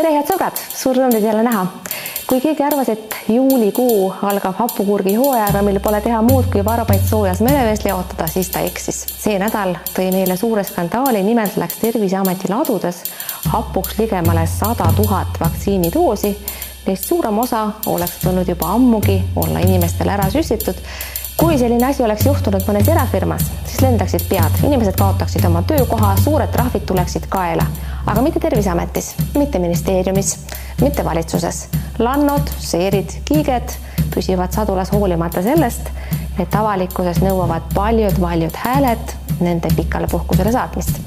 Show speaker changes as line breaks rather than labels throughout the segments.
tere, head sõbrad, suur rõõm teid jälle näha. kui keegi arvas, et juulikuu algab hapukurgi hooajaga, mil pole teha muud kui varbaid soojas merevees leotada, siis ta eksis. see nädal tõi meile suure skandaali, nimelt läks Terviseameti ladudes hapuks ligemale sada tuhat vaktsiinidoosi. Neist suurem osa oleks tulnud juba ammugi olla inimestele ära süstitud kui selline asi oleks juhtunud mõnes erafirmas, siis lendaksid pead, inimesed kaotaksid oma töökoha, suured trahvid tuleksid kaela aga mitte Terviseametis, mitte ministeeriumis, mitte valitsuses. lannod, seerid, kiiged püsivad sadulas hoolimata sellest, et avalikkuses nõuavad paljud-paljud hääled nende pikale puhkusele saatmist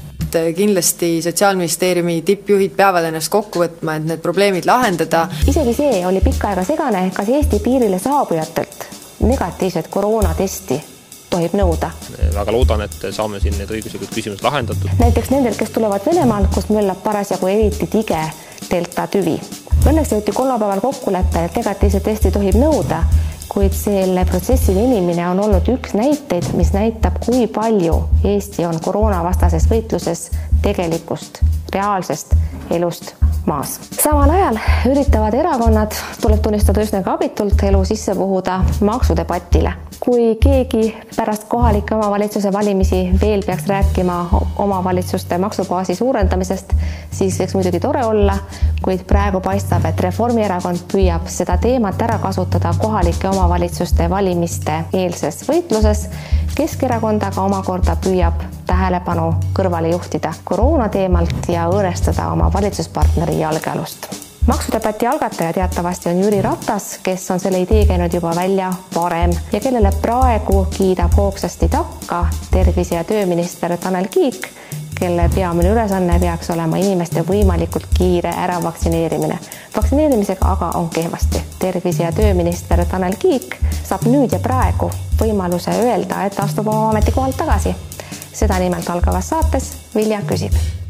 kindlasti Sotsiaalministeeriumi tippjuhid peavad ennast kokku võtma, et need probleemid lahendada.
isegi see oli pikka aega segane, kas Eesti piirile saabujatelt negatiivset koroonatesti tohib nõuda.
väga loodan, et saame siin need õiguslikud küsimused lahendatud.
näiteks nendel, kes tulevad Venemaalt, kust möllab parasjagu eriti tige delta tüvi. Õnneks jõuti kolmapäeval kokkuleppele, et negatiivset testi tohib nõuda, kuid selle protsessi venimine on olnud üks näiteid, mis näitab, kui palju Eesti on koroonavastases võitluses tegelikust, reaalsest elust maas. samal ajal üritavad erakonnad, tuleb tunnistada üsnagi abitult, elu sisse puhuda maksudebatile. Kui keegi pärast kohalike omavalitsuse valimisi veel peaks rääkima omavalitsuste maksubaasi suurendamisest, siis võiks muidugi tore olla, kuid praegu paistab, et Reformierakond püüab seda teemat ära kasutada kohalike omavalitsuste valimiste eelses võitluses. Keskerakond aga omakorda püüab tähelepanu kõrvale juhtida koroona teemalt ja õõnestada oma valitsuspartneri jalgealust maksudebati algataja teatavasti on Jüri Ratas, kes on selle idee käinud juba välja varem ja kellele praegu kiidab hoogsasti takka tervise- ja tööminister Tanel Kiik, kelle peamine ülesanne peaks olema inimeste võimalikult kiire äravaktsineerimine. vaktsineerimisega aga on kehvasti. tervise- ja tööminister Tanel Kiik saab nüüd ja praegu võimaluse öelda, et astub oma ametikohalt tagasi seda nimelt algavas saates Vilja küsib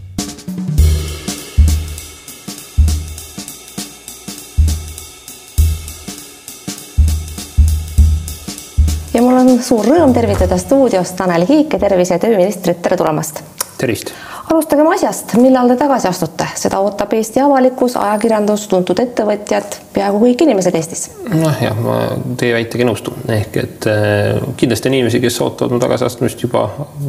on suur rõõm tervitada stuudios Tanel Kiike, tervise- ja tööministrit, tere tulemast!
Tervist!
alustagem asjast, millal te tagasi astute, seda ootab Eesti avalikkus, ajakirjandus, tuntud ettevõtjad, peaaegu kõik inimesed Eestis.
noh jah, ma teie väitega nõustun, ehk et äh, kindlasti on inimesi, kes ootavad mu tagasiastumist juba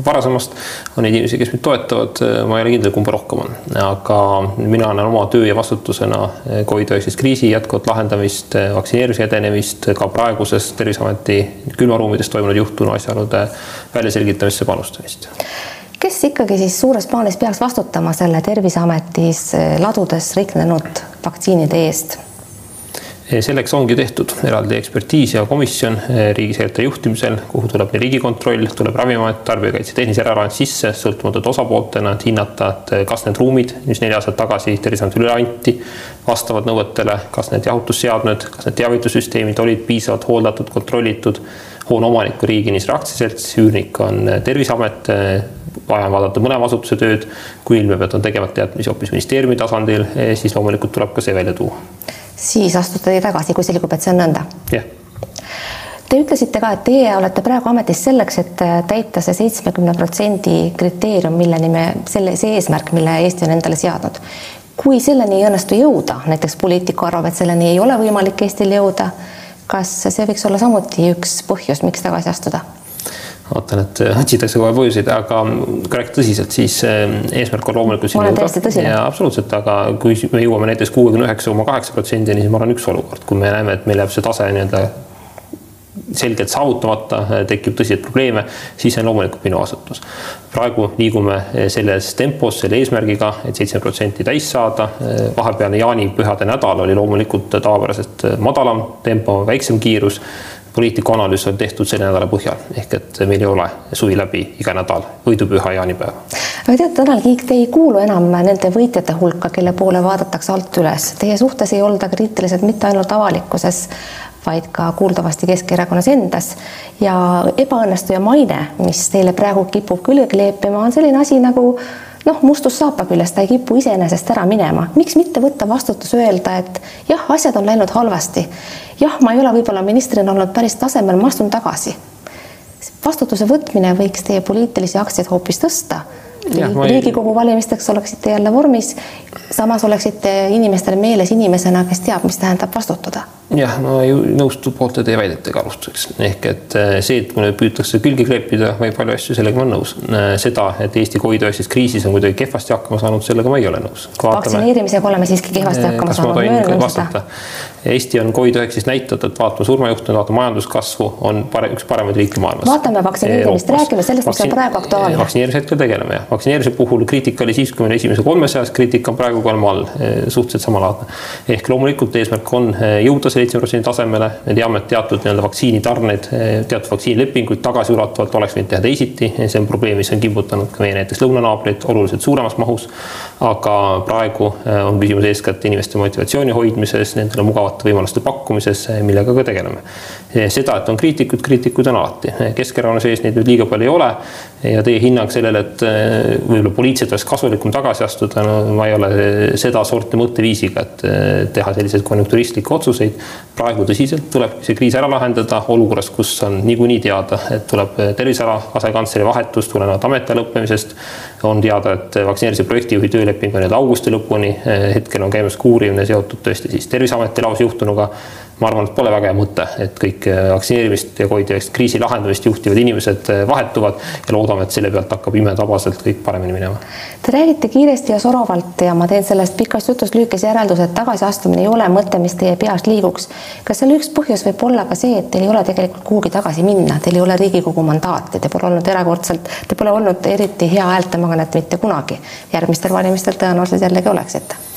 varasemast, on neid inimesi, kes mind toetavad, ma ei ole kindel, kumba rohkem on, aga mina näen oma töö ja vastutusena äh, Covid-19 kriisi jätkuvat lahendamist, äh, vaktsineerimise edenemist, ka praeguses Terviseameti külmaruumides toimunud juhtunu asjaolude väljaselgitamisse panustamist
kes ikkagi siis suures plaanis peaks vastutama selle Terviseametis eh, ladudes riknenud vaktsiinide eest?
Eh, selleks ongi tehtud eraldi ekspertiis ja komisjon eh, riigisekretäri juhtimisel, kuhu tuleb nii Riigikontroll, tuleb Ravimiamet, Tarbijakaitse Tehnilise Järelevalve sisse sõltumatute osapooltena, et hinnata, et kas need ruumid, mis neli aastat tagasi Terviseametile üle anti, vastavad nõuetele, kas need jahutusseadmed, kas need teavitussüsteemid olid piisavalt hooldatud, kontrollitud hoone omanik on Riigi Kinnisvara Aktsiaselts, üürnik on Terviseamet vaja on vaadata mõlema asutuse tööd, kui ilmneb, et on tegemata jätmisi hoopis ministeeriumi tasandil, eh, siis loomulikult tuleb ka see välja tuua.
siis astute te tagasi, kui selgub, et see on nõnda?
jah
Te ütlesite ka, et teie olete praegu ametis selleks, et täita see seitsmekümne protsendi kriteerium, milleni me, selle, see eesmärk, mille Eesti on endale seadnud. kui selleni ei õnnestu jõuda, näiteks poliitiku arvab, et selleni ei ole võimalik Eestil jõuda, kas see võiks olla samuti üks põhjus, miks tagasi astuda?
Vaatan, et äh, otsitakse kohe põhjuseid, aga kui rääkida tõsiselt, siis äh, eesmärk on loomulikult
ma olen täiesti tõsine.
absoluutselt, aga kui me jõuame näiteks kuuekümne üheksa koma kaheksa protsendini, siis ma arvan, üks olukord, kui me näeme, et meil jääb see tase nii-öelda selgelt saavutamata, äh, tekib tõsiseid probleeme, siis on loomulikult minu vastutus. praegu liigume selles tempos, selle eesmärgiga et, et seitse protsenti täis saada. vahepealne jaanipühade nädal oli loomulikult tavapärasest madalam tempo, väiksem kiirus poliitiku analüüs on tehtud selle nädala põhjal, ehk et meil ei ole suvi läbi iga nädal võidupüha jaanipäeva.
aga teate, Tanel Kiik, te ei kuulu enam nende võitjate hulka, kelle poole vaadatakse alt üles. Teie suhtes ei olda kriitilised mitte ainult avalikkuses, vaid ka kuuldavasti Keskerakonnas endas. ja ebaõnnestuja maine, mis teile praegu kipub külge kleepima, on selline asi nagu noh, mustus saapa küljest, ta ei kipu iseenesest ära minema. miks mitte võtta vastutus, öelda, et jah, asjad on läinud halvasti. jah, ma ei ole võib-olla ministrina olnud päris tasemel, ma astun tagasi. vastutuse võtmine võiks teie poliitilisi aktsiaid hoopis tõsta riigikogu valimisteks oleksite jälle vormis, samas oleksite inimestele meeles inimesena, kes teab, mis tähendab vastutada
jah, ma ei nõustu poolte teie väidetega alustuseks, ehk et äh, see, et mulle püütakse külge kleepida või palju asju, sellega ma olen nõus. Äh, seda, et Eesti Covid-19 kriisis on kuidagi kehvasti hakkama saanud, sellega ma ei ole nõus.
vaktsineerimisega oleme siiski kehvasti hakkama saanud, möönan
seda. Eesti on Covid-19 näitatud, et vaatame surmajuhtumeid, vaatame majanduskasvu, on pare, üks paremaid riike maailmas.
vaatame vaktsineerimist, räägime sellest, mis on praegu aktuaalne.
vaktsineerimise hetkel tegeleme jah, vaktsineerimise puhul kriitika oli siis, kui me olime esimese kolme seas, kriitika on praegu kolme all, suhteliselt samalaadne. ehk loomulikult eesmärk on jõuda seitsme protsendi tasemele, me teame, et teatud nii-öelda vaktsiinitarneid, teatud vaktsiinilepinguid tagasiulatuvalt oleks võinud teha teisiti, see on probleem, mis on kimbutanud ka meie näiteks lõunanaabreid oluliselt suuremas mahus. aga praegu on küsimus eeskätt inimeste motivatsiooni hoidmises, nendele mugavate võimaluste pakkumises, millega ka tegeleme. Eh, seda, et on kriitikuid, kriitikuid on alati, Keskerakonna sees neid nüüd liiga palju ei ole. Ja teie hinnang sellele, et võib-olla poliitiliselt oleks kasulikum tagasi astuda, no ma ei ole sedasorti mõtteviisiga, et teha selliseid konjunkturistlikke otsuseid. Praegu tõsiselt tuleb see kriis ära lahendada olukorras, kus on niikuinii teada, et tuleb terviseala asekantsleri vahetus tulenevalt ametiaja lõppemisest. on teada, et vaktsineerimise projektijuhi tööleping on nüüd augusti lõpuni, hetkel on käimas ka uurimine seotud tõesti siis Terviseameti lausjuhtunuga ma arvan, et pole väga hea mõte, et kõik äh, vaktsineerimist ja COVID-19 kriisi lahendamist juhtivad inimesed äh, vahetuvad ja loodame, et selle pealt hakkab imetabaselt kõik paremini minema.
Te räägite kiiresti ja soravalt ja ma teen sellest pikast jutust lühikese järelduse, et tagasiastumine ei ole mõte, mis teie peas liiguks. kas selle üks põhjus võib olla ka see, et teil ei ole tegelikult kuhugi tagasi minna, teil ei ole Riigikogu mandaati, te pole olnud erakordselt, te pole olnud eriti hea häältemagnet mitte kunagi. järgmistel valimistel tõenäoliselt jällegi oleksite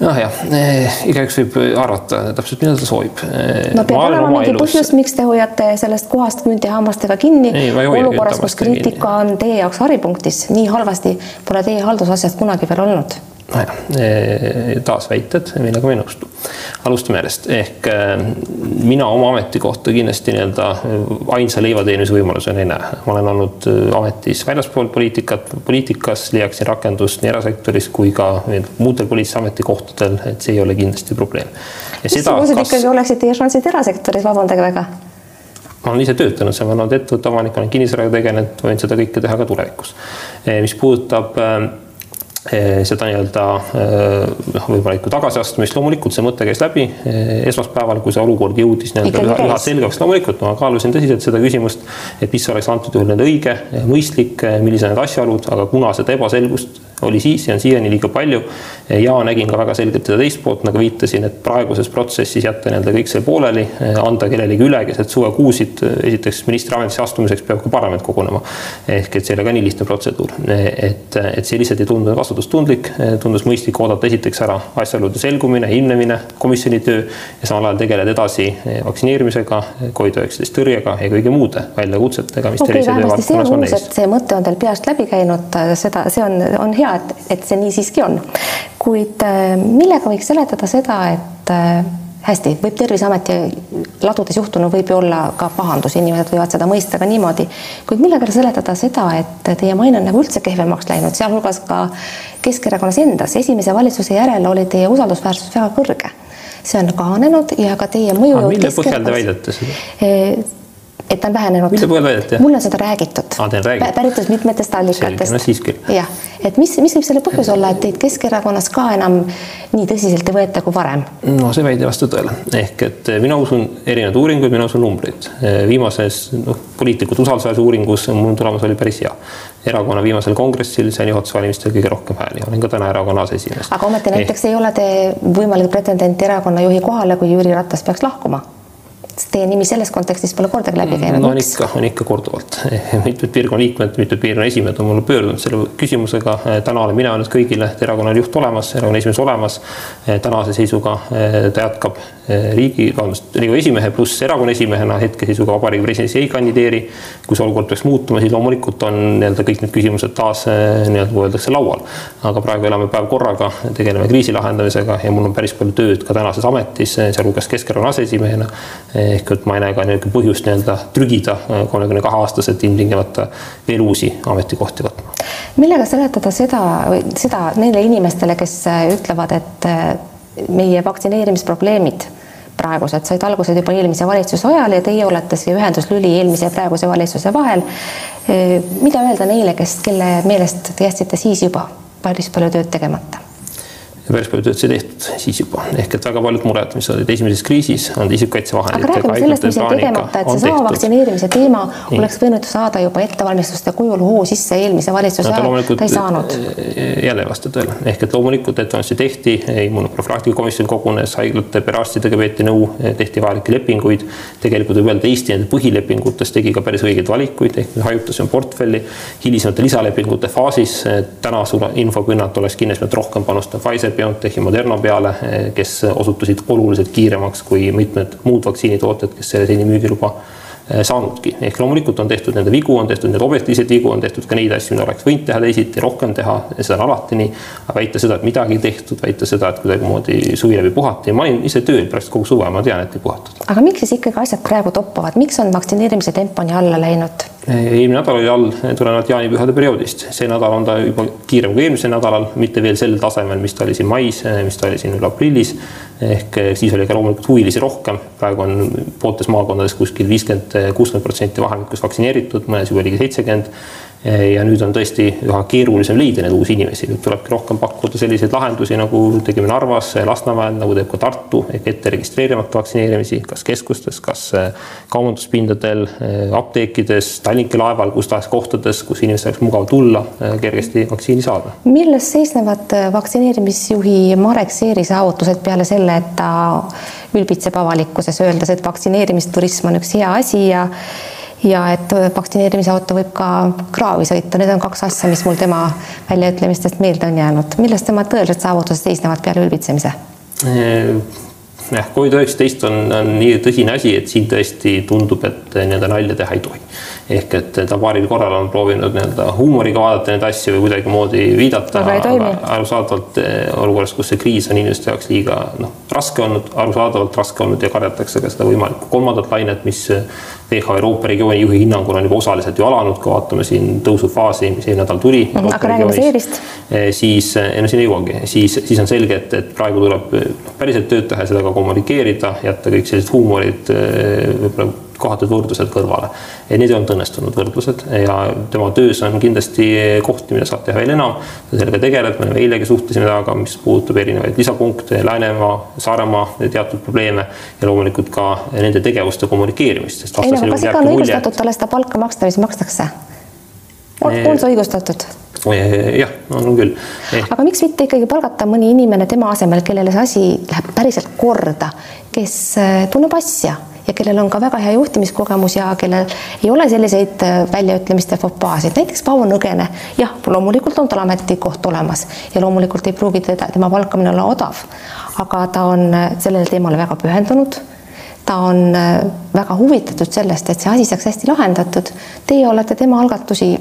noh jah eh,, igaüks võib arvata täpselt, mida ta soovib
eh,. no peab olema mingi elus... põhjus, miks te hoiate sellest kohast künti hammastega kinni ei, olukorras, kus kriitika kinni. on teie jaoks haripunktis, nii halvasti pole teie haldusasjad kunagi veel olnud
taas väited, millega ma ei nõustu. alustame järjest, ehk eh, mina oma ametikohta kindlasti nii-öelda eh, ainsa leivateenimise võimalusena ei näe. ma olen olnud ametis väljaspool poliitikat, poliitikas leiaksin rakendust nii erasektoris kui ka muudel poliitilistel ametikohtadel, et see ei ole kindlasti probleem.
missugused kas... ikkagi oleksid teie šansid erasektoris, vabandage väga?
ma olen ise töötanud seal, ma olen olnud ettevõtte omanik, olen kinnisvaraga tegelenud, võin seda kõike teha ka tulevikus. mis puudutab seda nii-öelda eh, noh, võimalikku tagasiastumist, loomulikult see mõte käis läbi eh, esmaspäeval, kui see olukord jõudis nii-öelda üha, üha selgemaks, loomulikult ma kaalusin tõsiselt seda küsimust, et mis oleks antud juhul nii-öelda õige, mõistlik, millised need asjaolud, aga kuna seda ebaselgust oli siis ja on siiani liiga palju. ja nägin ka väga selgelt seda teist poolt, nagu viitasin, et praeguses protsessis jätta nii-öelda kõik see pooleli, anda kellelegi üle keset suvekuusid. esiteks ministri ametisse astumiseks peab ka parlament kogunema. ehk et see ei ole ka nii lihtne protseduur, et, et see lihtsalt ei tundunud vastutustundlik, tundus mõistlik oodata esiteks ära asjaolude selgumine, ilmnemine, komisjoni töö ja samal ajal tegeleda edasi vaktsineerimisega, Covid-19 tõrjega ja kõige muude väljakutsetega, mis okay, tervishoiu valdkonnas on ees.
see mõte on teil peast läbi käinud, seda, see on, on hea et, et see nii siiski on. kuid millega võiks seletada seda, et hästi, võib Terviseameti ladudes juhtunu võib ju olla ka pahandus, inimesed võivad seda mõista ka niimoodi, kuid millega seletada seda, et teie maine on nagu üldse kehvemaks läinud, sealhulgas ka Keskerakonnas endas, esimese valitsuse järel oli teie usaldusväärsus väga kõrge. see on kahanenud ja ka teie mõju.
mille põhjal te väidate seda?
Et ta on vähenenud. mulle on seda räägitud
ah,.
päritud mitmetest allikatest.
no siis küll.
jah, et mis, mis võib selle põhjus olla, et teid Keskerakonnas ka enam nii tõsiselt ei võeta kui varem?
no see väide ei vasta tõele, ehk et mina usun erinevaid uuringuid, mina usun numbreid. viimases noh, poliitikute usaldusväärsuse uuringus mul tulemus oli päris hea. erakonna viimasel kongressil sain juhatuse valimistel kõige rohkem hääli, olen ka täna erakonna aseesimees.
aga ometi näiteks eh. ei ole te võimalik pretendent erakonna juhi kohale, kui Jüri Ratas peaks lahkuma teie nimi selles kontekstis pole kordagi läbi käinud.
no on ikka, on ikka korduvalt. mitmed piirkonna liikmed, mitmed piirkonna esimehed on mulle pöördunud selle küsimusega. täna olen mina öelnud kõigile, et erakonna juht olemas, erakonna esimees olemas. tänase seisuga eh, ta jätkab riigi, vabandust, Riigikogu esimehe pluss erakonna esimehena hetkeseisuga vabariigi presidendis ei kandideeri. kui see olukord peaks muutuma, siis loomulikult on nii-öelda kõik need küsimused taas nii-öelda nagu öeldakse laual. aga praegu elame päev korraga, tegeleme kriisi lahendamisega ja mul on päris palju tööd ka tänases ametis, sealhulgas Keskerakonna aseesimehena ehk et ma ei näe ka niisugune põhjust nii-öelda trügida äh, kolmekümne kahe aastaselt ilmtingimata veel uusi ametikohti võtma.
millega seletada seda, seda neile inimestele, kes äh, ütlevad, et äh, meie vaktsineerimisprobleemid praegused, said alguse juba eelmise valitsuse ajal ja teie olete see ühenduslüli eelmise ja praeguse valitsuse vahel. mida öelda neile, kes, kelle meelest te jätsite siis juba päris palju tööd tegemata?
Tehtud siis juba, ehk et väga paljud mured, mis olid esimeses kriisis, on isikukaitsevahendid.
aga räägime sellest, mis jäi tegemata, et seesama vaktsineerimise teema Nii. oleks võinud saada juba ettevalmistuste kujul hoo sisse eelmise valitsuse ajal, ta ei saanud.
Eh, jälle ei vasta tõele, ehk et loomulikult ettevalmistusi tehti, immunoprofülaktika komisjon kogunes, haiglate perearstidega peeti nõu, tehti vajalikke lepinguid. tegelikult võib öelda, Eesti nende põhilepingutes tegi ka päris õigeid valikuid, ehk me hajutasime portfelli hilisemate lisalepingute faasis. täna info pinnalt oleks kindlasti rohkem panustada Pfizer BioNTechi, Moderna peale, kes osutusid oluliselt kiiremaks kui mitmed muud vaktsiinitootjad, kes seni müügiluba eh, saanudki. ehk loomulikult on tehtud nende vigu, on tehtud need objektiivseid vigu, on tehtud ka neid asju, mida oleks võinud teha teisiti, rohkem teha, seda on alati nii. aga väita seda, et midagi ei tehtud, väita seda, et kuidagimoodi suvi läbi puhati, ma olin ise tööl pärast kogu suve, ma tean, et ei puhatud.
aga miks siis ikkagi asjad praegu toppavad, miks on vaktsineerimise tempo nii alla läinud?
Eelmine nädal oli all tulenevalt jaanipühade perioodist, see nädal on ta juba kiirem kui eelmisel nädalal, mitte veel sel tasemel, mis ta oli siin mais, mis ta oli siin aprillis. ehk siis oli ka loomulikult huvilisi rohkem, praegu on pooltes maakondades kuskil viiskümmend, kuuskümmend protsenti vahemikus vaktsineeritud, mõnes juba ligi seitsekümmend ja nüüd on tõesti üha keerulisem leida neid uusi inimesi, nüüd tulebki rohkem pakkuda selliseid lahendusi, nagu tegime Narvas, Lasnamäel, nagu teeb ka Tartu ehk ette registreerimata vaktsineerimisi, kas keskustes, kas äh, kaubanduspindadel, äh, apteekides, Tallinki laeval, kus tahes kohtades, kus inimestel oleks mugav tulla, äh, kergesti vaktsiini saada.
milles seisnevad vaktsineerimisjuhi Marek Seeri saavutused peale selle, et ta ülbitseb avalikkuses, öeldes, et vaktsineerimisturism on üks hea asi ja ja et vaktsineerimise auto võib ka kraavi sõita, need on kaks asja, mis mul tema väljaütlemistest meelde on jäänud. milles tema tõelised saavutused seisnevad peale ülbitsemise?
jah, Covid-19 on, on nii tõsine asi, et siin tõesti tundub, et nii-öelda nalja teha ei tohi. Ehk et ta paaril korral on proovinud nii-öelda huumoriga vaadata neid asju või kuidagimoodi viidata, aga arusaadavalt eh, olukorras, kus see kriis on inimeste jaoks liiga noh, raske olnud, arusaadavalt raske olnud ja kardetakse ka seda võimalikku kolmandat lainet, mis WHO Euroopa regiooni juhi hinnangul on juba osaliselt ju alanud, kui vaatame siin tõusufaasi, mis eelmine nädal tuli.
aga räägime seerist.
Eh, siis, eh, ei no siin ei jõuagi, siis, siis on selge, et, et praegu tuleb päriselt tööd teha ja seda ka kommunikeerida, jätta kõik sellised huumorid eh, võib-olla kohatud võrdlused kõrvale. Need ei olnud õnnestunud võrdlused ja tema töös on kindlasti kohti, mida saab teha veel enam. ta sellega tegeleb, me eilegi suhtlesime temaga, mis puudutab erinevaid lisapunkte, Läänemaa, Saaremaa teatud probleeme ja loomulikult ka nende tegevuste kommunikeerimist.
ei no kas ikka on õigustatud talle seda palka maksta, mis makstakse? on see õigustatud?
jah, on küll
eh.. aga miks mitte ikkagi palgata mõni inimene tema asemel, kellele see asi läheb päriselt korda, kes eh, tunneb asja ja kellel on ka väga hea juhtimiskogemus ja kellel ei ole selliseid äh, väljaütlemiste fopaasid, näiteks Paavo Nõgene. jah, loomulikult on tal ametikoht olemas ja loomulikult ei pruugi teda, tema palkamine olla odav, aga ta on äh, sellele teemale väga pühendunud ta on äh, väga huvitatud sellest, et see asi saaks hästi lahendatud. Teie olete tema algatusi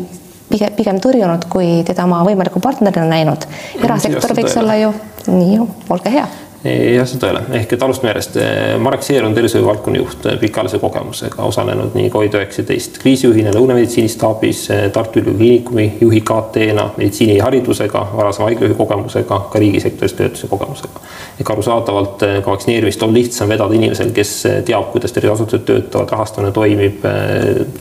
pigem, pigem tõrjunud, kui teda oma võimaliku partnerina näinud. erasektor võiks olla ju, nii ju, olge hea
jah, see tõele, ehk et alustame järjest. Marek Seer on tervishoiuvaldkonna juht pikaajalise kogemusega, osalenud nii Covid-19 kriisijuhina Lõuna-meditsiinistaabis, Tartu Ülikooli Kliinikumi juhi KT-na, meditsiiniharidusega, varasema haiglajuhi kogemusega, ka riigisektoris töötuse kogemusega. ehk arusaadavalt ka vaktsineerimist on lihtsam vedada inimesel, kes teab, kuidas terviseasutused töötavad, rahastamine toimib,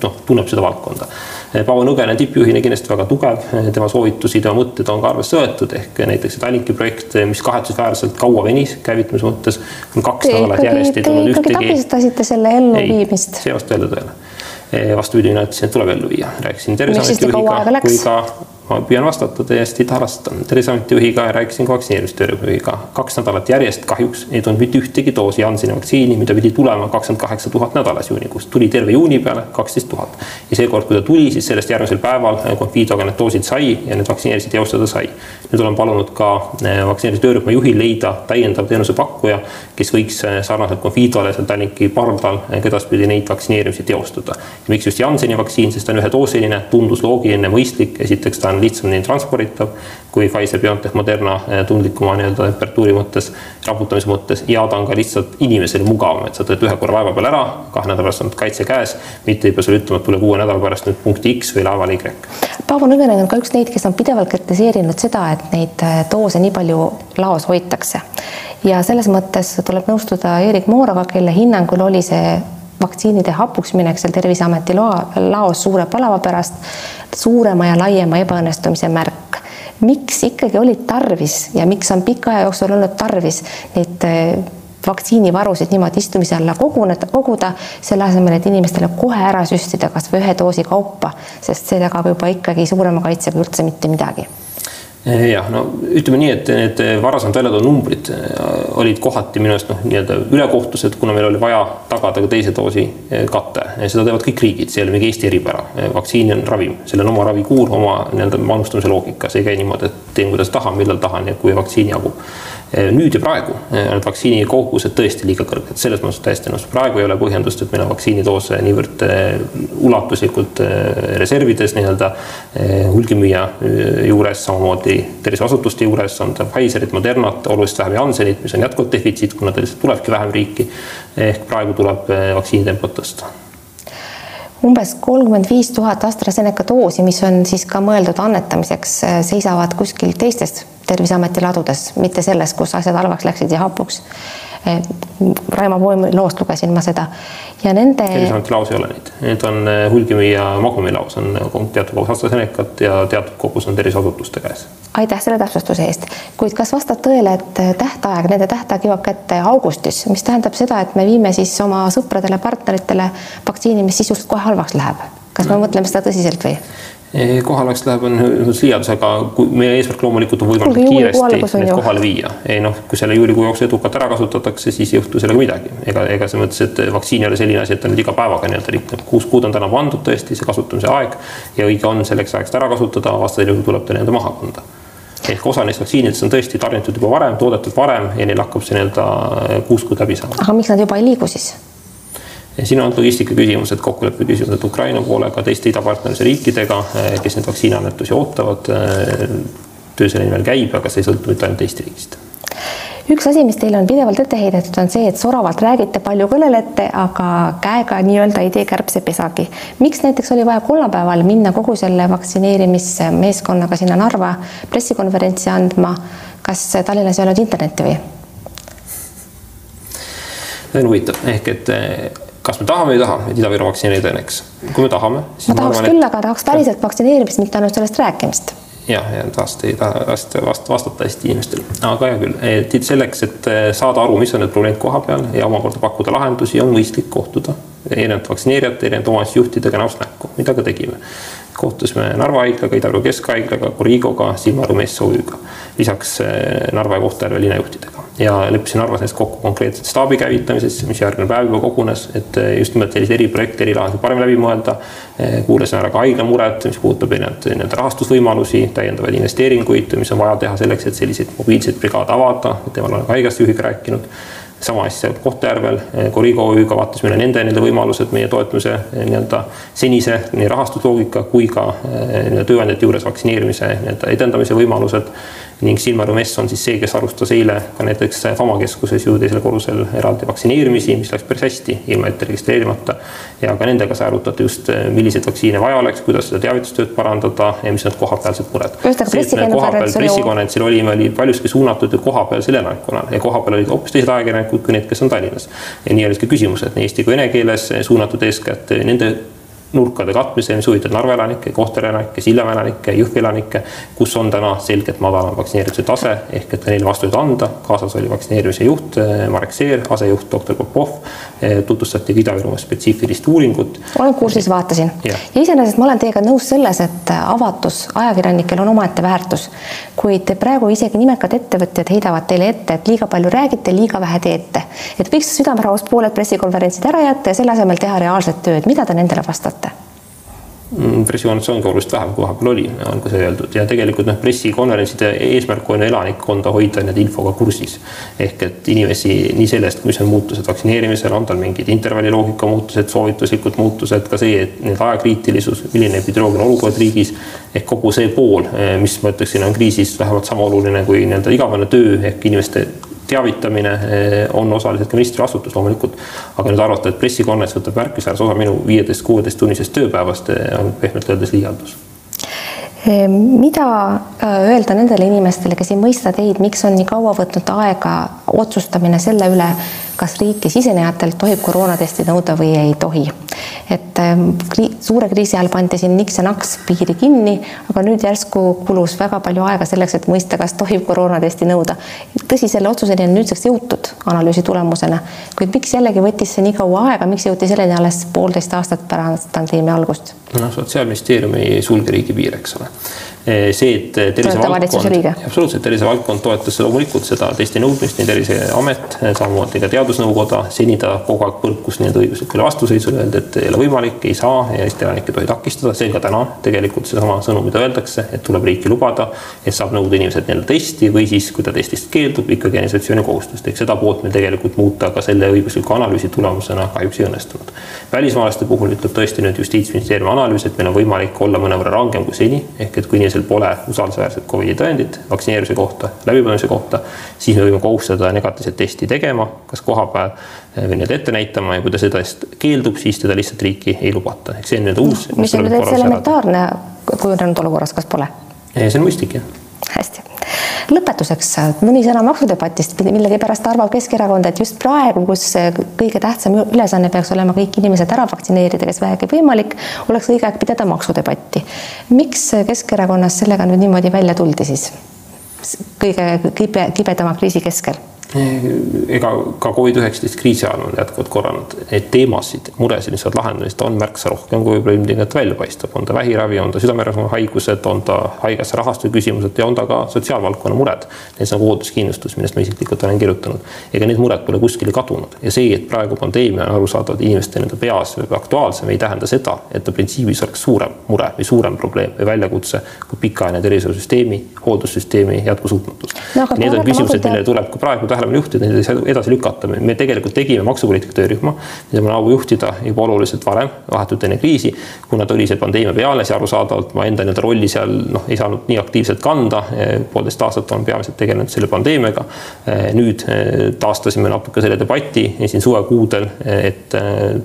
noh, tunneb seda valdkonda Paavo Nõgene tippjuhina kindlasti väga tugev, tema soovitusi, tema mõtted on ka arvesse võetud, ehk näiteks Tallinki projekt, mis kahetsusväärselt kaua venis käivitamise mõttes, on kaks nädalat järjest ei tulnud ühtegi.
takistasite selle elluviimist.
see ei vasta jälle tõele. vastupidi, mina ütlesin, et tuleb ellu viia, rääkisin Terviseameti juhiga kui ka ma püüan vastata täiesti tarasta. terviseameti juhiga ja rääkisin ka vaktsineerimistöörühma juhiga. kaks nädalat järjest kahjuks ei tulnud mitte ühtegi doosi Jansseni vaktsiini, mida pidi tulema kakskümmend kaheksa tuhat nädalas juunikuus. tuli terve juuni peale kaksteist tuhat. ja seekord, kui ta tuli, siis sellest järgmisel päeval Confidoga need doosid sai ja need vaktsineerisid teostada sai. nüüd olen palunud ka eh, vaktsineerimistöörühma juhil leida täiendav teenusepakkuja, kes võiks eh, sarnaselt Confidole seal Tallinki pardal eh, edaspidi neid vaktsineerimisi teostada. miks just Jansseni vaktsiin, sest ta on ühedoosiline, tundus loogiline, mõistlik, esiteks ta on on lihtsamini transporditav kui Pfizer, BioNTech, Moderna eh, tundlikuma nii-öelda temperatuuri mõttes, raputamise mõttes ja ta on ka lihtsalt inimesele mugavam, et sa teed ühe korra laeva peal ära, kahe nädala pärast on kaitse käes, mitte ei pea sulle ütlema, et tule kuue nädala pärast nüüd punkti X või laeval Y.
Paavo Nõgene on ka üks neid, kes on pidevalt kritiseerinud seda, et neid eh, doose nii palju laos hoitakse ja selles mõttes tuleb nõustuda Erik Mooroga, kelle hinnangul oli see vaktsiinide hapuks minek seal Terviseameti loa, laos suure palava pärast suurema ja laiema ebaõnnestumise märk. miks ikkagi olid tarvis ja miks on pika aja jooksul olnud tarvis neid eh, vaktsiinivarusid niimoodi istumise alla koguneda, koguda, selle asemel, et inimestele kohe ära süstida kas või ühe doosi kaupa, sest see tagab juba ikkagi suurema kaitse kui üldse mitte midagi
jah, no ütleme nii, et need varasemalt välja toodud numbrid eh, olid kohati minu arust noh, nii-öelda ülekohtused, kuna meil oli vaja tagada ka teise doosi eh, kate. seda teevad kõik riigid, see ei ole mingi Eesti eripära. vaktsiin on ravim, sellel on oma ravikuur, oma nii-öelda manustamise loogika, see ei käi niimoodi, et teen, kuidas tahan, millal tahan ja kui vaktsiini jagub nüüd ja praegu on eh, vaktsiini kogused tõesti liiga kõrged, selles mõttes täiesti nõus. praegu ei ole põhjendust, et meil on vaktsiinidoose niivõrd eh, ulatuslikult reservides nii-öelda hulgimüüja juures, samamoodi terviseasutuste juures on ta Pfizerit, Modernat, oluliselt vähem Janssenit, mis on jätkuvalt defitsiit, kuna ta lihtsalt tulebki vähem riiki. ehk praegu tuleb vaktsiinitempot tõsta
umbes kolmkümmend viis tuhat AstraZeneca doosi, mis on siis ka mõeldud annetamiseks, seisavad kuskil teistes Terviseameti ladudes, mitte selles, kus asjad halvaks läksid ja hapuks. Eh, Raimo Poemi loost lugesin ma seda ja nende.
terviseameti laos ei ole neid, need on eh, hulgimüüja Magumi laos on teatud kogus AstraZenecat ja teatud kogus on terviseasutuste käes.
aitäh selle täpsustuse eest, kuid kas vastab tõele, et tähtaeg, nende tähtaeg jõuab kätte augustis, mis tähendab seda, et me viime siis oma sõpradele, partneritele vaktsiini, mis sisust kohe halvaks läheb? kas me mõtleme seda tõsiselt või?
Kohaleks läheb, on liialdus, aga kui meie eesmärk loomulikult on võimalikult kiiresti need kohale viia. ei noh, kui selle juulikuu jooksul edukalt ära kasutatakse, siis ei juhtu sellega midagi. ega, ega selles mõttes, et vaktsiin ei ole selline asi, et ta nüüd iga päevaga nii-öelda rikneb. kuus kuud on täna pandud tõesti see kasutamise aeg ja õige on selleks ajaks ära kasutada, vastasel juhul tuleb ta nii-öelda maha kanda ehk osa neist vaktsiinidest on tõesti tarnitud juba varem, toodetud varem ja neil hakkab see nii-öelda kuus kuud läbi saama.
aga miks nad juba ei liigu siis?
Siin on logistika küsimused, kokkuleppe küsimused Ukraina poolega, teiste idapartnerluse riikidega, eh, kes neid vaktsiiniannetusi ootavad. Eh, töö selle nimel käib, aga see ei sõltu mitte ainult Eesti riigist
üks asi, mis teile on pidevalt ette heidetud, on see, et soravalt räägite, palju kõnelete, aga käega nii-öelda ei tee kärbsepesagi. miks näiteks oli vaja kolmapäeval minna kogu selle vaktsineerimismeeskonnaga sinna Narva pressikonverentsi andma? kas Tallinnas ei olnud internetti või?
see on huvitav, ehk et kas me tahame või ei taha, et Ida-Viru vaktsineerida õnneks? kui me tahame.
ma tahaks küll, aga tahaks päriselt vaktsineerimist, mitte ainult sellest rääkimist
jah, ja tahast ei taha vast, vast, vastata hästi inimestele, aga hea küll, et selleks, et eh, saada aru, mis on need probleemid koha peal ja omakorda pakkuda lahendusi, on mõistlik kohtuda erinevate vaktsineerijate, erinevate omavalitsusjuhtidega näost näkku, mida ka tegime. kohtusime Narva haiglaga, Ida-Viru Keskhaiglaga, Corigoga, Silmaru Mees OÜ-ga, lisaks eh, Narva ja Kohtla-Järve linnajuhtidega ja leppisin Narvas näiteks kokku konkreetselt staabi käivitamises, mis järgmine päev juba kogunes, et eh, just nimelt selliseid eriprojekte, erilahendusi paremini läbi mõelda. Eh, kuulasin ära ka haigla mured, mis puudutab erinevaid nii-öelda rahastusvõimalusi, täiendavaid investeeringuid, mis on vaja teha selleks, et selliseid mobiilseid brigaade avada, temal olen ka haigekassa juhiga rääkinud sama asja Kohtla-Järvel, Corigo OÜ-ga vaatasime üle nende nii-öelda võimalused meie toetuse nii-öelda senise nii rahastusloogika kui ka nii-öelda tööandjate juures vaktsineerimise nii-öelda edendamise võimalused ning Silmaru Mess on siis see, kes alustas eile ka näiteks Fama keskuses ju teisel korrusel eraldi vaktsineerimisi, mis läks päris hästi, ilma ette registreerimata. ja ka nendega sai arutati just, milliseid vaktsiine vaja oleks, kuidas seda teavitustööd parandada ja mis on kohapealsed mured. pressikonverentsil olime, oli paljuski suunatud ju kohapealsele elanikkonnale ja kohapeal olid hoopis teised ajakirjanikud kui need, kes on Tallinnas. ja nii olid ka küsimused nii eesti kui vene keeles suunatud eeskätt nende nurkade katmise, mis huvitab Narva elanikke, Kohtla elanikke, Sillamäe elanikke, Jõhvi elanikke, kus on täna selgelt madalam vaktsineerimise tase, ehk et ka neile vastuseid anda. kaasas oli vaktsineerimise juht eh, Marek Seer, asejuht doktor Popov. Eh, tutvustati ka Ida-Virumaa spetsiifilist uuringut.
olen kursis, vaatasin ja, ja iseenesest ma olen teiega nõus selles, et avatus ajakirjanikel on omaette väärtus, kuid praegu isegi nimekad ettevõtjad heidavad teile ette, et liiga palju räägite, liiga vähe teete. et võiks südamerahust pooled pressikonverentsid ära jätta ja selle asemel teha reaalset tööd, mida te nendele vastate?
Mm, pressikonverents ongi oluliselt vähem, kui vahepeal oli, on ka see öeldud ja tegelikult noh, pressikonverentside eesmärk on elanikkonda hoida nii-öelda infoga kursis. ehk et inimesi nii sellest, mis on muutused vaktsineerimisel, on tal mingid intervalliloogika muutused, soovituslikud muutused, ka see, et need ajakriitilisus, milline epidemioloogiline olukord riigis. ehk kogu see pool, eh, mis ma ütleksin, on kriisis vähemalt sama oluline kui nii-öelda igapäevane töö ehk inimeste teavitamine eh, on osaliselt ka ministri vastutus loomulikult. aga nüüd arvata, et pressikonverents võtab märkimisväärse osa minu viieteist, kuueteist tunnisest tööpäevast, eh, on pehmelt öeldes liialdus
Ehm, mida äh, öelda nendele inimestele, kes ei mõista teid, miks on nii kaua võtnud aega otsustamine selle üle, kas riiki sisenejatelt tohib koroonatesti nõuda või ei tohi? et ehm, kri suure kriisi ajal pandi siin niks ja naks piiri kinni, aga nüüd järsku kulus väga palju aega selleks, et mõista, kas tohib koroonatesti nõuda. tõsi, selle otsuseni on nüüdseks jõutud analüüsi tulemusena, kuid miks jällegi võttis see nii kaua aega, miks jõuti selleni alles poolteist aastat pärast pandeemia algust?
noh, Sotsiaalministeerium ei sulge riigipiire, eks ole see, et tervisevaldkond, absoluutselt, tervisevaldkond toetas loomulikult seda testi nõudmist, nii Terviseamet, eh, samamoodi ka Teadusnõukoda, seni ta kogu aeg põrkus nii-öelda õiguslikule vastuseisule, öeldi, et ei ole võimalik, ei saa ja Eesti elanikke ei tohi takistada, see ka täna tegelikult seesama sõnum, mida öeldakse, et tuleb riiki lubada, et saab nõuda inimeselt nii-öelda testi või siis, kui ta testist keeldub, ikkagi eneseisolatsiooni kohustust, ehk seda poolt meil tegelikult muuta ka selle õigusliku analüüsi tulemusena kahjuks ei õnnestunud. välismaalaste puhul ütleb tõesti nüüd Justiitsministeeriumi analüüs, et meil on võimalik olla mõnevõrra rangem kui seni, ehk et kui inimesel pole usaldusväärset Covidi tõendit vaktsineerimise kohta, läbipõlemise kohta, siis me võime kohustada negatiivset testi tegema, kas koha peal eh, või nii-öelda ette näitama ja kui ta sellest keeldub, siis teda lihtsalt riiki ei lubata, ehk see on nüüd uus
no,. mis on täitsa elementaarne kujunenud olukorras, kas pole?
see on mõistlik, jah.
hästi lõpetuseks mõni sõna maksudebatist, millegipärast arvab Keskerakond, et just praegu, kus kõige tähtsam ülesanne peaks olema kõik inimesed ära vaktsineerida, kes vähegi võimalik, oleks õige aeg pidada maksudebatti. miks Keskerakonnas sellega nüüd niimoodi välja tuldi siis? kõige kibe, kibedama kriisi keskel
ega ka Covid-19 kriisi ajal on jätkuvalt korranud, neid teemasid, muresid, mis saavad lahendamist, on märksa rohkem, kui võib-olla ilmtingimata välja paistab, on ta vähiravi, on ta südame-rasva haigused, on ta haigekassa rahastuse küsimused ja on ta ka sotsiaalvaldkonna mured. näiteks nagu hoolduskindlustus, millest ma isiklikult olen kirjutanud. ega need mured pole kuskile kadunud ja see, et praegu pandeemia on arusaadavalt inimeste nii-öelda peas aktuaalsem, ei tähenda seda, et ta printsiibis oleks suurem mure või suurem probleem või väljakutse kui pikaajaline tervishoiusüsteemi, hooldussüsteemi jätkusuutmatus no,. Need on küsimused, millele tuleb ka praegu tähelepanu tähelepanu juhtida, neid ei saa edasi lükata. me tegelikult tegime maksupoliitika töörühma, mida mul on au juhtida juba oluliselt varem, vahetult enne kriisi, kuna tuli see pandeemia peale, siis arusaadavalt ma enda nii-öelda rolli seal noh, ei saanud nii aktiivselt kanda. poolteist aastat olen peamiselt tegelenud selle pandeemiaga. nüüd taastasime natuke selle debati siin suvekuudel, et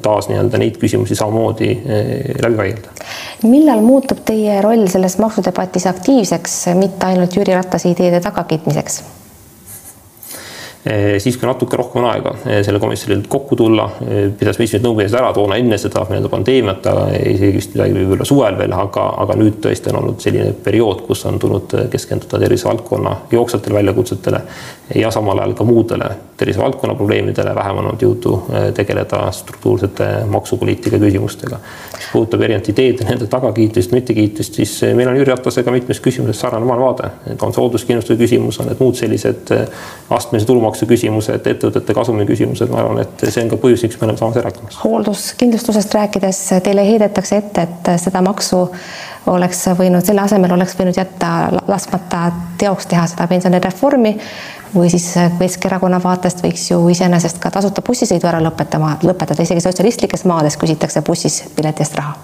taas nii-öelda neid küsimusi samamoodi läbi vaielda.
millal muutub teie roll selles maksudebatis aktiivseks, mitte ainult Jüri Ratase ideede tagakiitmiseks?
Eh, siis, kui natuke rohkem on aega eh, selle komisjonil kokku tulla, eh, pidas mitmed nõupidamised ära toona enne seda nii-öelda pandeemiat, isegi vist midagi võib-olla suvel veel, aga, aga nüüd tõesti on olnud selline periood, kus on tulnud keskenduda tervisevaldkonna jooksvatele väljakutsetele ja samal ajal ka muudele tervisevaldkonna probleemidele, vähem on olnud jõudu tegeleda struktuursete maksupoliitika küsimustega. mis puudutab erinevate ideede, nende tagakiitmist, mittekiitmist, siis meil on Jüri Ratasega mitmes küsimuses sarnane maailmavaade, et on see hoolduskindlustuse küsimus, on need muud sellised astmelise tulumaksu tulumaksu küsimused, ettevõtete kasumi küsimused, ma arvan, et see on ka põhjus, miks me oleme samas erakonnas.
hoolduskindlustusest rääkides teile heidetakse ette, et seda maksu oleks võinud, selle asemel oleks võinud jätta laskmata teoks teha seda pensionireformi või siis Keskerakonna vaatest võiks ju iseenesest ka tasuta bussisõidu ära lõpetama, lõpetada, isegi sotsialistlikes maades küsitakse bussis pileti eest raha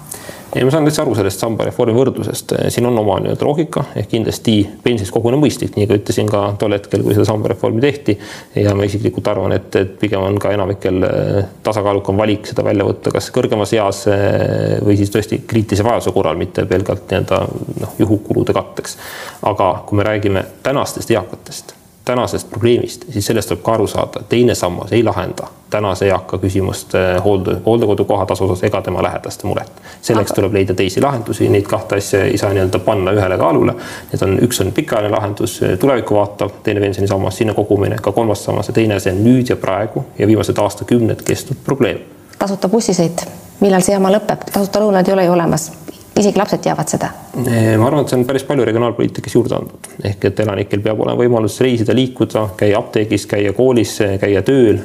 ei, ma saan täitsa aru sellest samba reformi võrdlusest, siin on oma nii-öelda loogika ehk kindlasti pensionist kogune mõistlik, nii kui ütlesin ka tol hetkel, kui seda samba reformi tehti. ja ma isiklikult arvan, et, et pigem on ka enamikel äh, tasakaalukam valik seda välja võtta, kas kõrgemas eas äh, või siis tõesti kriitilise vajaduse korral, mitte pelgalt nii-öelda noh, juhukulude katteks. aga kui me räägime tänastest eakatest tänasest probleemist, siis sellest tuleb ka aru saada, teine sammas ei lahenda tänase eaka küsimust eh, hoolde, hooldekodukoha tasu osas ega tema lähedaste muret. selleks Aga... tuleb leida teisi lahendusi, neid kahte asja ei saa nii-öelda panna ühele kaalule. Need on, üks on pikaajaline lahendus, eh, tulevikku vaatav, teine pensionisammas, sinna kogumine, ka kolmas sammas ja teine, see on nüüd ja praegu ja viimased aastakümned kestnud probleem.
tasuta bussisõit, millal see jama lõpeb, tasuta lõunad ei ole ju olemas isegi lapsed teavad seda?
ma arvan, et see on päris palju regionaalpoliitikas juurde andnud, ehk et elanikel peab olema võimalus reisida, liikuda, käia apteegis, käia koolis, käia tööl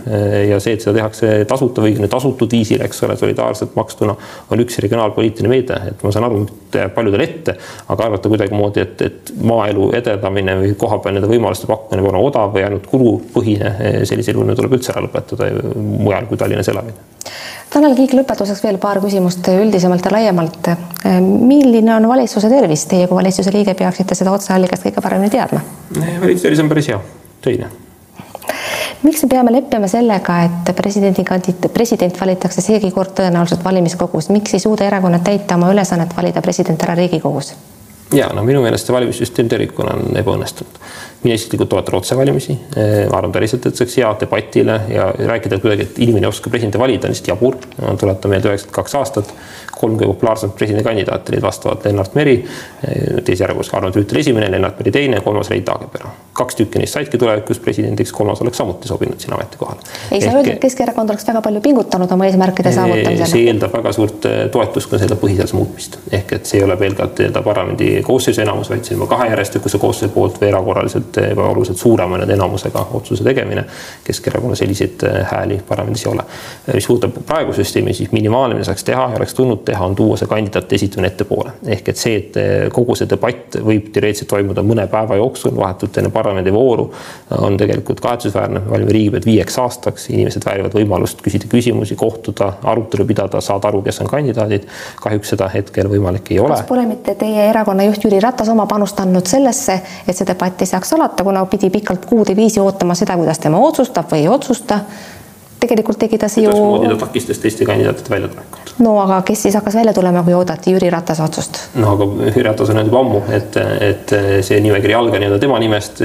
ja see, et seda tehakse tasuta või õigemini tasutud viisil, eks ole, solidaarselt makstuna, on üks regionaalpoliitiline meede, et ma saan aru, et jääb paljudele ette, aga arvata kuidagimoodi, et, et maaelu edendamine või kohapeal nende võimaluste pakkumine peab olema odav või ainult kulupõhine, sellisel juhul tuleb üldse ära lõpetada mujal kui Tallinnas elamine
Tanel Kiik, lõpetuseks veel paar küsimust üldisemalt ja laiemalt. milline on valitsuse tervis, teie kui valitsuse liige peaksite seda otseallikast kõige paremini teadma?
valitsuse tervis on päris hea, töine.
miks me peame leppima sellega, et presidendi kandid-, president valitakse seegi kord tõenäoliselt valimiskogus, miks ei suuda erakonnad täita oma ülesannet valida president ära Riigikogus?
ja no minu meelest see valimissüsteem tervikuna on ebaõnnestunud. Mina isiklikult toetan otsevalimisi, ma arvan päriselt, et see oleks hea debatile ja rääkida kuidagi, et inimene ei oska presidenti valida, on lihtsalt jabur. tuletan meelde üheksakümmend kaks aastat kolm kõige populaarsemat presidendikandidaati olid vastavalt Lennart Meri, teises järjekorras Arnold Rüütel esimene, Lennart Meri teine, kolmas Rein Taagepera. kaks tükki neist saidki tulevikus presidendiks, kolmas oleks samuti sobinud sinna ametikohale.
ei saa öelda, et Keskerakond oleks väga palju pingutanud oma eesmärkide saavutamisel.
see eeldab väga suurt eh, toetust, kui see eeldab põhiseaduse muutmist. ehk et see ei ole pelgalt nii-öelda parlamendi koosseisu enamus, vaid see on kahe järjestikuse koosseisu poolt või erakorraliselt eh, juba oluliselt suurema nüüd enamusega otsuse tegemine. Keskerakonnal selliseid eh, hääli parlamendis ei ole. mis puudutab praeguse süsteemi, siis minimaalne, mida saaks teha ja oleks tulnud teha, on tuua see kandidaatide esitamine ettepoole. ehk et see, et eh, kogu see debatt võib teoreetiliselt toimuda mõne päeva jooksul, vahetult enne parlamendivooru, on tegelikult kahetsusväärne. me valime riigipead viieks aastaks, inimesed väärivad võimalust küsida küsimusi, kohtuda, arutelu pidada, saada aru, kes on kandidaadid. kahjuks seda hetkel võimalik ei ole.
kas pole mitte teie erakonna juht Jüri Ratas oma panust andnud sellesse, et see debatt ei saaks alata, kuna pidi pikalt kuude viisi ootama seda, kuidas tema otsustab või ei otsusta tegelikult tegi ta see ju.
kuidasmoodi ta takistas teiste kandidaatide väljatulekut?
no aga kes siis hakkas välja tulema, kui oodati Jüri Ratase otsust?
no aga Jüri Ratas on öelnud juba ammu, et, et see nimekiri alga nii-öelda tema nimest.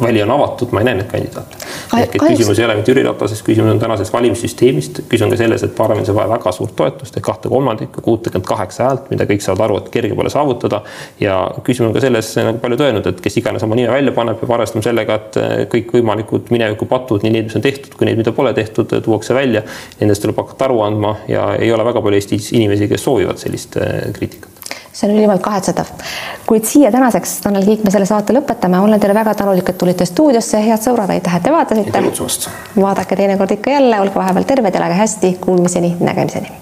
väli on avatud, ma ei näe neid kandidaate. Ehk et küsimus ei ole mitte Jüri Ratases, küsimus on tänasest valimissüsteemist, küsimus on ka selles, et parlamendis on vaja väga suurt toetust ehk kahte kolmandikku, kuutekümmet kaheksa häält, mida kõik saavad aru, et kerge pole saavutada. ja küsimus on ka selles, nagu paljud öelnud, et kes iganes oma nime välja paneb, peab arvestama sellega, et kõikvõimalikud mineviku patud, nii need, mis on tehtud, kui need, mida pole tehtud, tuuakse välja. Nendest tuleb hakata aru andma ja ei ole väga palju Eestis inimesi, kes soovivad sellist äh, kriitikat
see on ülimalt kahetsetav. kuid siia tänaseks, Tanel Kiik, me selle saate lõpetame, olen teile väga tänulik, et tulite stuudiosse, head sõbrad, aitäh, et te vaatasite. Vaadake teinekord ikka jälle, olge vahepeal terved, elage hästi, kuulmiseni, nägemiseni